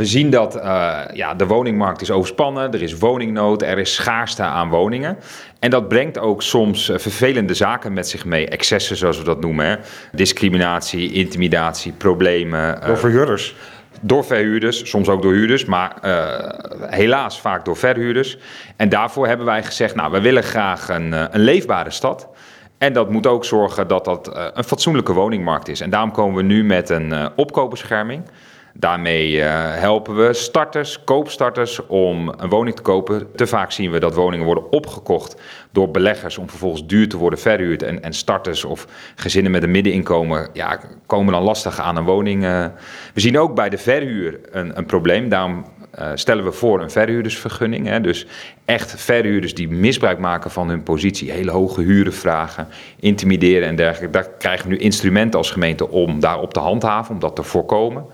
We zien dat uh, ja, de woningmarkt is overspannen, er is woningnood, er is schaarste aan woningen. En dat brengt ook soms uh, vervelende zaken met zich mee, excessen zoals we dat noemen. Hè. Discriminatie, intimidatie, problemen. Door verhuurders? Door verhuurders, soms ook door huurders, maar helaas vaak door verhuurders. En daarvoor hebben wij gezegd, nou, we willen graag een, een leefbare stad. En dat moet ook zorgen dat dat een fatsoenlijke woningmarkt is. En daarom komen we nu met een opkoopbescherming. Daarmee eh, helpen we starters, koopstarters om een woning te kopen. Te vaak zien we dat woningen worden opgekocht door beleggers om vervolgens duur te worden verhuurd. En, en starters of gezinnen met een middeninkomen ja, komen dan lastig aan een woning. Eh. We zien ook bij de verhuur een, een probleem. Daarom uh, stellen we voor een verhuurdersvergunning. Hè. Dus echt verhuurders die misbruik maken van hun positie, hele hoge huren vragen, intimideren en dergelijke. Daar krijgen we nu instrumenten als gemeente om daarop te handhaven, om dat te voorkomen.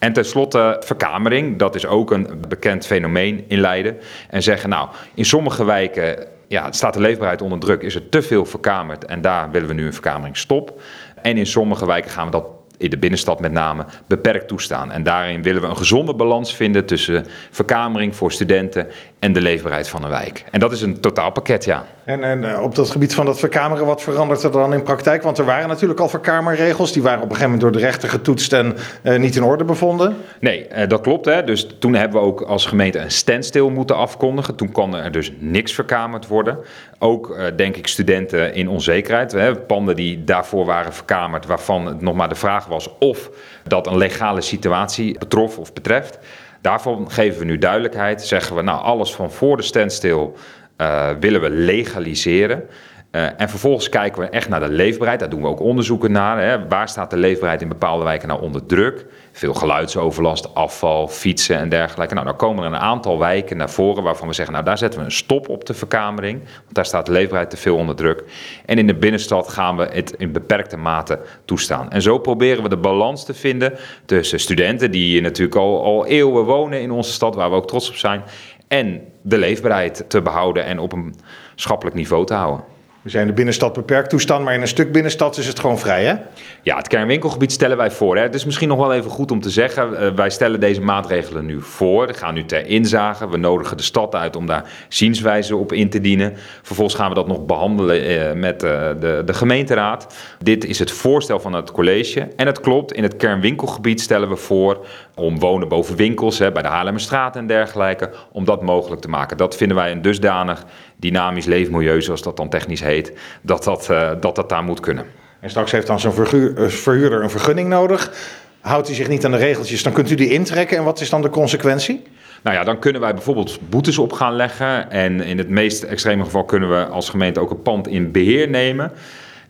En tenslotte verkamering, dat is ook een bekend fenomeen in Leiden. En zeggen, nou, in sommige wijken ja, staat de leefbaarheid onder druk, is er te veel verkamerd en daar willen we nu een verkameringstop. En in sommige wijken gaan we dat in de binnenstad met name, beperkt toestaan. En daarin willen we een gezonde balans vinden tussen verkamering voor studenten en de leefbaarheid van een wijk. En dat is een totaalpakket, ja. En, en eh, op dat gebied van dat verkameren, wat verandert er dan in praktijk? Want er waren natuurlijk al verkamerregels, die waren op een gegeven moment door de rechter getoetst en uh, niet in orde bevonden. Nee, uh, dat klopt. Hè. Dus toen hebben we ook als gemeente een standstill moeten afkondigen. Toen kon er dus niks verkamerd worden. Ook denk ik studenten in onzekerheid. Hè. Panden die daarvoor waren verkamerd, waarvan het nog maar de vraag was of dat een legale situatie betrof of betreft. Daarvan geven we nu duidelijkheid. Zeggen we, nou, alles van voor de standstill uh, willen we legaliseren. Uh, en vervolgens kijken we echt naar de leefbaarheid. Daar doen we ook onderzoeken naar. Hè. Waar staat de leefbaarheid in bepaalde wijken nou onder druk? Veel geluidsoverlast, afval, fietsen en dergelijke. Nou, dan komen er een aantal wijken naar voren waarvan we zeggen... nou, daar zetten we een stop op de verkamering. Want daar staat de leefbaarheid te veel onder druk. En in de binnenstad gaan we het in beperkte mate toestaan. En zo proberen we de balans te vinden tussen studenten... die natuurlijk al, al eeuwen wonen in onze stad, waar we ook trots op zijn... en de leefbaarheid te behouden en op een schappelijk niveau te houden. We zijn de binnenstad beperkt toestand, maar in een stuk binnenstad is het gewoon vrij, hè? Ja, het kernwinkelgebied stellen wij voor. Hè. Het is misschien nog wel even goed om te zeggen, uh, wij stellen deze maatregelen nu voor. We gaan nu ter inzage. We nodigen de stad uit om daar zienswijze op in te dienen. Vervolgens gaan we dat nog behandelen uh, met uh, de, de gemeenteraad. Dit is het voorstel van het college. En het klopt, in het kernwinkelgebied stellen we voor om wonen boven winkels, hè, bij de Haarlemmerstraat en dergelijke, om dat mogelijk te maken. Dat vinden wij een dusdanig dynamisch leefmilieu, zoals dat dan technisch heet, dat dat, uh, dat, dat daar moet kunnen. En straks heeft dan zo'n verhuurder een vergunning nodig. Houdt hij zich niet aan de regeltjes, dan kunt u die intrekken. En wat is dan de consequentie? Nou ja, dan kunnen wij bijvoorbeeld boetes op gaan leggen. En in het meest extreme geval kunnen we als gemeente ook een pand in beheer nemen.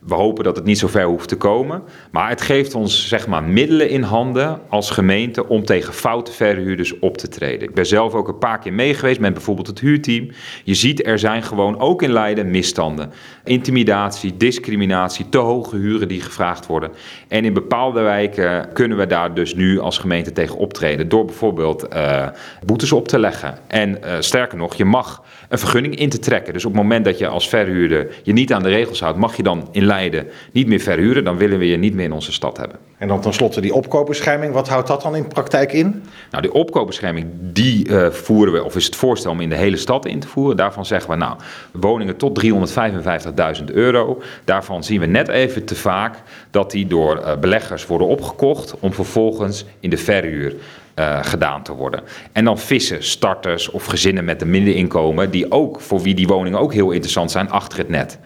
We hopen dat het niet zo ver hoeft te komen. Maar het geeft ons zeg maar, middelen in handen als gemeente om tegen foute verhuurders op te treden. Ik ben zelf ook een paar keer mee geweest met bijvoorbeeld het huurteam. Je ziet er zijn gewoon ook in Leiden misstanden. Intimidatie, discriminatie, te hoge huren die gevraagd worden. En in bepaalde wijken kunnen we daar dus nu als gemeente tegen optreden. Door bijvoorbeeld uh, boetes op te leggen. En uh, sterker nog, je mag een vergunning in te trekken. Dus op het moment dat je als verhuurder je niet aan de regels houdt, mag je dan in Leiden niet meer verhuren. Dan willen we je niet meer in onze stad hebben. En dan tenslotte die opkoopbescherming. Wat houdt dat dan in praktijk in? Nou, die opkoopbescherming, die uh, voeren we, of is het voorstel om in de hele stad in te voeren. Daarvan zeggen we, nou, woningen tot 355.000 euro. Daarvan zien we net even te vaak dat die door uh, beleggers worden opgekocht om vervolgens in de verhuur uh, gedaan te worden. En dan vissen, starters of gezinnen met een middeninkomen, die ook, voor wie die woningen ook heel interessant zijn, achter het net.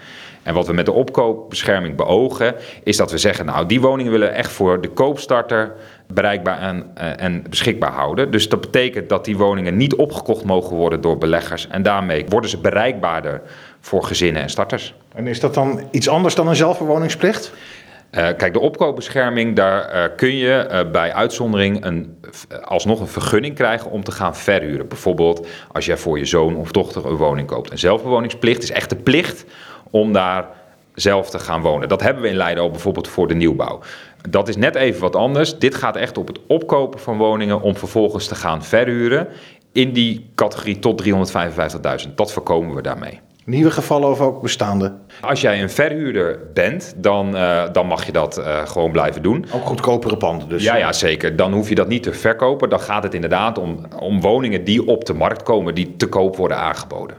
En wat we met de opkoopbescherming beogen, is dat we zeggen, nou, die woningen willen echt voor de koopstarter bereikbaar en, uh, en beschikbaar houden. Dus dat betekent dat die woningen niet opgekocht mogen worden door beleggers. En daarmee worden ze bereikbaarder voor gezinnen en starters. En is dat dan iets anders dan een zelfbewoningsplicht? Uh, kijk, de opkoopbescherming, daar uh, kun je uh, bij uitzondering een, alsnog een vergunning krijgen om te gaan verhuren. Bijvoorbeeld als jij voor je zoon of dochter een woning koopt. Een zelfbewoningsplicht is echt de plicht om daar zelf te gaan wonen. Dat hebben we in Leiden al bijvoorbeeld voor de nieuwbouw. Dat is net even wat anders. Dit gaat echt op het opkopen van woningen om vervolgens te gaan verhuren in die categorie tot 355.000. Dat voorkomen we daarmee. Nieuwe gevallen of ook bestaande? Als jij een verhuurder bent, dan, uh, dan mag je dat uh, gewoon blijven doen. Ook goedkopere panden dus? Ja, ja, zeker. Dan hoef je dat niet te verkopen. Dan gaat het inderdaad om, om woningen die op de markt komen, die te koop worden aangeboden.